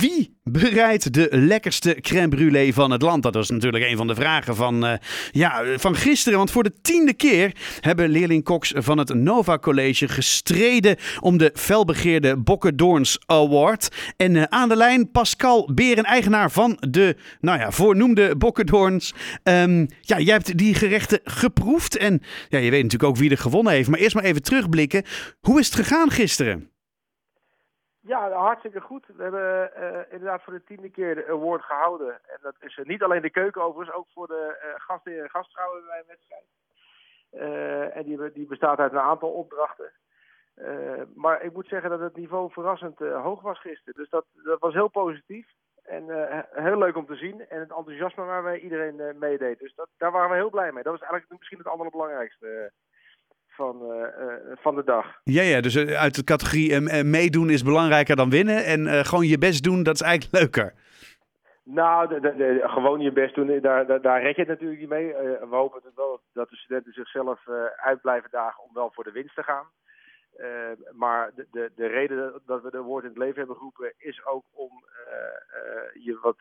Wie bereidt de lekkerste crème brûlée van het land? Dat was natuurlijk een van de vragen van, uh, ja, van gisteren. Want voor de tiende keer hebben leerlingkoks van het Nova College gestreden om de felbegeerde Bokkendoorns Award. En uh, aan de lijn Pascal Beren, eigenaar van de nou ja, voornoemde Bokkendoorns. Um, ja, jij hebt die gerechten geproefd en ja, je weet natuurlijk ook wie er gewonnen heeft. Maar eerst maar even terugblikken. Hoe is het gegaan gisteren? Ja, hartstikke goed. We hebben uh, inderdaad voor de tiende keer de award gehouden. En dat is uh, niet alleen de keuken overigens, ook voor de uh, gasten en gastvrouwen bij een wedstrijd. en die, die, bestaat uit een aantal opdrachten. maar ik moet zeggen dat het niveau verrassend hoog was gisteren. Dus dat, dat was heel positief. En heel leuk om te zien. En het enthousiasme waarmee iedereen meedeed. Dus dat, daar waren we heel blij mee. Dat was eigenlijk misschien het allerbelangrijkste van, uh, van de dag. Ja, ja, dus eh, uit de categorie meedoen is belangrijker dan winnen. En gewoon je best doen, dat is eigenlijk leuker. Nou, de, de, gewoon je best doen, daar, daar, daar red je het natuurlijk niet mee. we hopen het wel dat de studenten zichzelf uit blijven dagen om wel voor de winst te gaan. maar de, de, de reden dat we de woord in het leven hebben geroepen is ook om je wat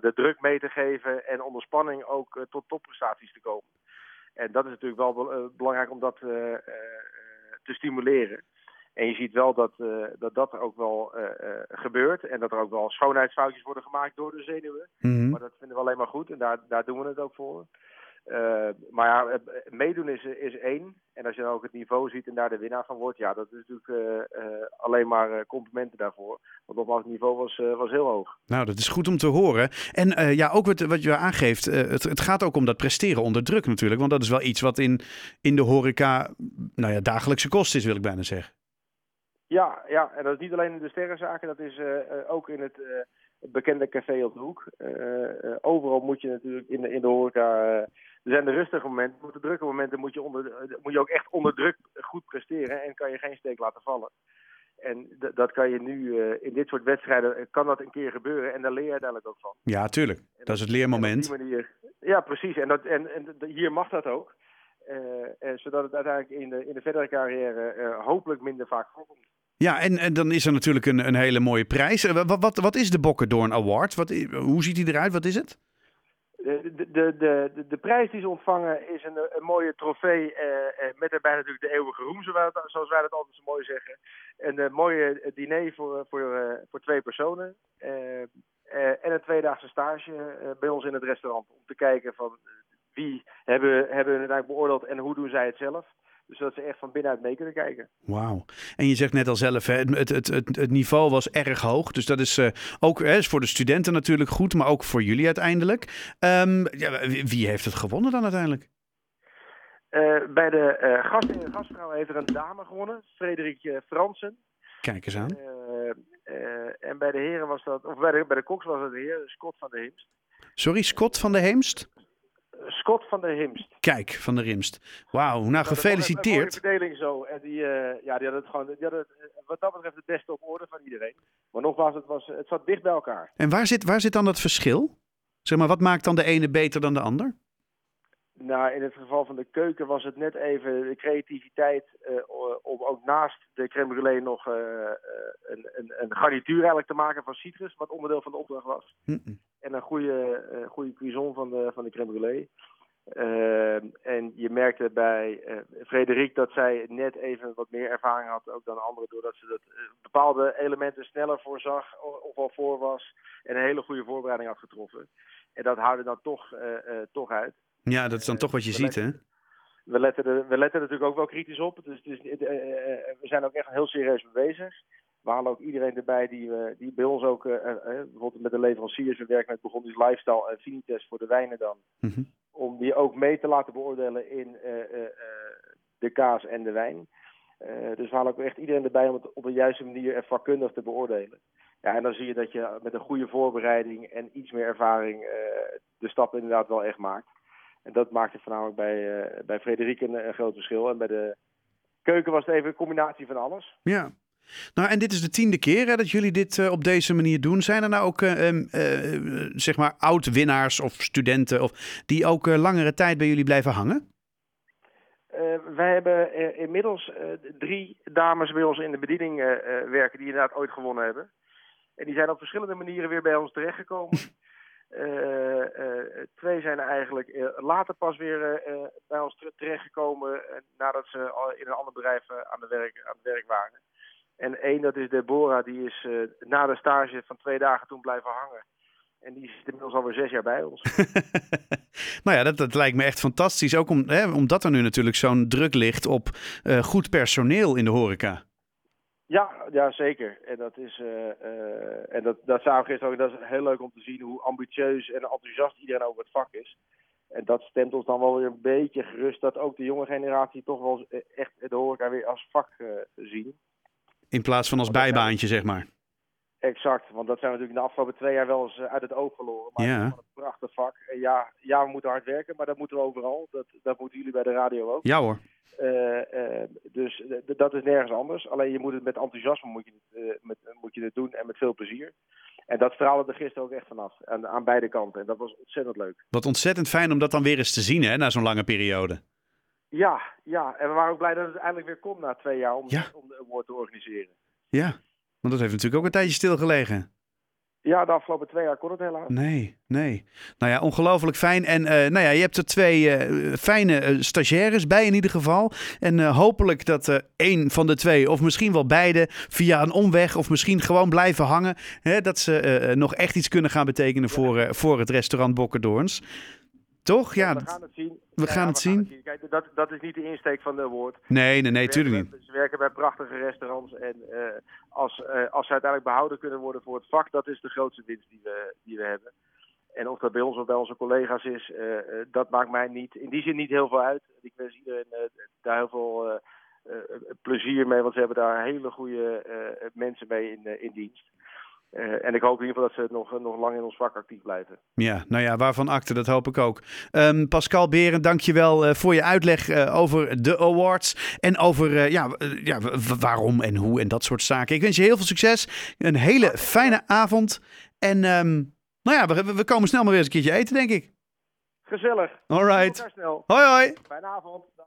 de druk mee te geven en onder spanning ook tot topprestaties te komen. En dat is natuurlijk wel uh, belangrijk om dat uh, te stimuleren. En je ziet wel dat dat, dat er ook wel gebeurt. En dat er ook wel schoonheidsfoutjes worden gemaakt door de zenuwen. Mm -hmm. Maar dat vinden we alleen maar goed. En daar, daar doen we het ook voor. Uh, maar ja, meedoen is, is één. En als je dan ook het niveau ziet en daar de winnaar van wordt, ja, dat is natuurlijk uh, uh, alleen maar complimenten daarvoor. Want nogmaals, het niveau was, was heel hoog. Nou, dat is goed om te horen. En ja, ook wat, wat je aangeeft, het, het gaat ook om dat presteren onder druk natuurlijk. Want dat is wel iets wat in, in de horeca, nou ja, dagelijkse kost is, wil ik bijna zeggen. Ja, ja, en dat is niet alleen in de sterrenzaken, dat is ook in het bekende café op de hoek. overal moet je natuurlijk in de, in de horeca er zijn de rustige momenten, maar de drukke momenten moet je, onder, moet je ook echt onder druk goed presteren en kan je geen steek laten vallen. En dat kan je nu uh, in dit soort wedstrijden, kan dat een keer gebeuren en daar leer je uiteindelijk ook van. Ja, tuurlijk. Dat, dat, is het leermoment. Manier, ja, precies. En, dat, en, en hier mag dat ook. Uh, zodat het uiteindelijk in de, in de verdere carrière hopelijk minder vaak voorkomt. Ja, en, en dan is er natuurlijk een, een hele mooie prijs. Wat, wat, wat is de Bokkendoorn Award? Wat, hoe ziet die eruit? Wat is het? De, de, de, de, de, prijs die ze ontvangen is een, een mooie trofee uh, met daarbij natuurlijk de eeuwige roem, zoals wij dat altijd zo mooi zeggen. Een uh, mooie diner voor, voor, voor twee personen. en een tweedaagse stage bij ons in het restaurant. Om te kijken van wie hebben, hebben we uiteindelijk beoordeeld en hoe doen zij het zelf. Dus dat ze echt van binnenuit mee kunnen kijken. Wauw. En je zegt net al zelf, hè, het, het, het, het niveau was erg hoog. Dus dat is uh, ook hè, is voor de studenten natuurlijk goed, maar ook voor jullie uiteindelijk. Um, ja, wie heeft het gewonnen dan uiteindelijk? Uh, bij de uh, gast en gastvrouw heeft er een dame gewonnen, Frederik Fransen. Kijk eens aan. en bij de heren was dat, of bij de, bij de koks was het de heer Scott van de Hemst. Sorry, Scott van de Heemst? Scott van der Himst. Kijk, van der Himst. Wauw, nou gefeliciteerd. Een verdeling zo. En die, uh, ja, die had het gewoon, die het, wat dat betreft het beste op orde van iedereen. Maar nogmaals, het, was, het zat dicht bij elkaar. En waar zit, waar zit dan dat verschil? Zeg maar, wat maakt dan de ene beter dan de ander? Nou, in het geval van de keuken was het net even de creativiteit uh, om ook naast de crème brûlée nog uh, een, een, een, garnituur eigenlijk te maken van citrus, wat onderdeel van de opdracht was. Mm -mm. En een goede, uh, goede cuisson van de, van de crème brûlée. En je merkte bij Frederik dat zij net even wat meer ervaring had ook dan anderen, doordat ze dat, bepaalde elementen sneller voorzag of al voor was en een hele goede voorbereiding had getroffen. En dat houden dan toch, toch uit. Ja, dat is dan toch wat je ziet, hè? We letten, er, we letten natuurlijk ook wel kritisch op. Dus, dus uh, we zijn ook echt heel serieus mee bezig. We halen ook iedereen erbij die, uh, die bij ons ook, uh, bijvoorbeeld met de leveranciers, we werken met Burgondisch Lifestyle en Finitest voor de wijnen dan. Mm -hmm. Om die ook mee te laten beoordelen in de kaas en de wijn. dus we halen ook echt iedereen erbij om het op de juiste manier en vakkundig te beoordelen. Ja, en dan zie je dat je met een goede voorbereiding en iets meer ervaring de stap inderdaad wel echt maakt. En dat maakte voornamelijk bij, bij Frederik een, een, groot verschil. En bij de keuken was het even een combinatie van alles. Ja. Nou, en dit is de tiende keer hè, dat jullie dit uh, op deze manier doen. Zijn er nou ook, uh, zeg maar, oud-winnaars of studenten of die ook langere tijd bij jullie blijven hangen? wij hebben inmiddels drie dames bij ons in de bediening werken die inderdaad ooit gewonnen hebben. En die zijn op verschillende manieren weer bij ons terechtgekomen. Twee zijn eigenlijk later pas weer bij ons terechtgekomen nadat ze in een ander bedrijf aan, de werk, aan het werk waren. En één, dat is Deborah, die is na de stage van twee dagen toen blijven hangen. En die zit inmiddels alweer zes jaar bij ons. nou ja, dat, dat lijkt me echt fantastisch. Ook om, hè, omdat er nu natuurlijk zo'n druk ligt op uh, goed personeel in de horeca. Ja, ja zeker. En dat is uh, uh, en dat, dat zou gisteren ook. Dat is heel leuk om te zien hoe ambitieus en enthousiast iedereen over het vak is. En dat stemt ons dan wel weer een beetje gerust dat ook de jonge generatie toch wel echt de horeca weer als vak zien. In plaats van als bijbaantje, zeg maar. Exact, want dat zijn we natuurlijk in de afgelopen twee jaar wel eens uit het oog verloren. Maar ja. het is een prachtig vak. En ja, ja, we moeten hard werken, maar dat moeten we overal. Dat, dat moeten jullie bij de radio ook. Ja hoor. Uh, uh, dus dat is nergens anders. Alleen je moet het met enthousiasme moet je het, uh, met, moet je het doen en met veel plezier. En dat straalde er gisteren ook echt vanaf. Aan, aan beide kanten. En dat was ontzettend leuk. Wat ontzettend fijn om dat dan weer eens te zien, hè, na zo'n lange periode. Ja, ja. En we waren ook blij dat het eindelijk weer komt na twee jaar om, ja. om de award te organiseren. Ja. Want dat heeft natuurlijk ook een tijdje stilgelegen. Ja, de afgelopen twee jaar kon het helaas. Nee, nee. Nou ja, ongelooflijk fijn. En uh, nou ja, je hebt er twee uh, fijne uh, stagiaires bij in ieder geval. En hopelijk dat één van de twee, of misschien wel beide, via een omweg of misschien gewoon blijven hangen. Hè, dat ze nog echt iets kunnen gaan betekenen voor, voor het restaurant Bokkerdoorns. Toch? Ja, we gaan het zien. We gaan het zien. Kijk, dat, dat is niet de insteek van de woord. Nee, nee, nee, tuurlijk niet. Ze werken bij prachtige restaurants. En uh, als, uh, als ze uiteindelijk behouden kunnen worden voor het vak, dat is de grootste winst die we, die we hebben. En of dat bij ons of bij onze collega's is, uh, dat maakt mij niet, in die zin niet heel veel uit. Ik wens iedereen daar heel veel plezier mee, want ze hebben daar hele goede mensen mee in, in dienst. Uh, en ik hoop in ieder geval dat ze nog, nog lang in ons vak actief blijven. Ja, nou ja, waarvan akte, dat hoop ik ook. Um, Pascal Beren, dankjewel uh, voor je uitleg uh, over de awards. En over ja, ja, waarom en hoe en dat soort zaken. Ik wens je heel veel succes. Een hele fijne avond. En um, nou ja, we, we, komen snel maar weer eens een keertje eten, denk ik. Gezellig. All right. Hoi, hoi. Fijne avond.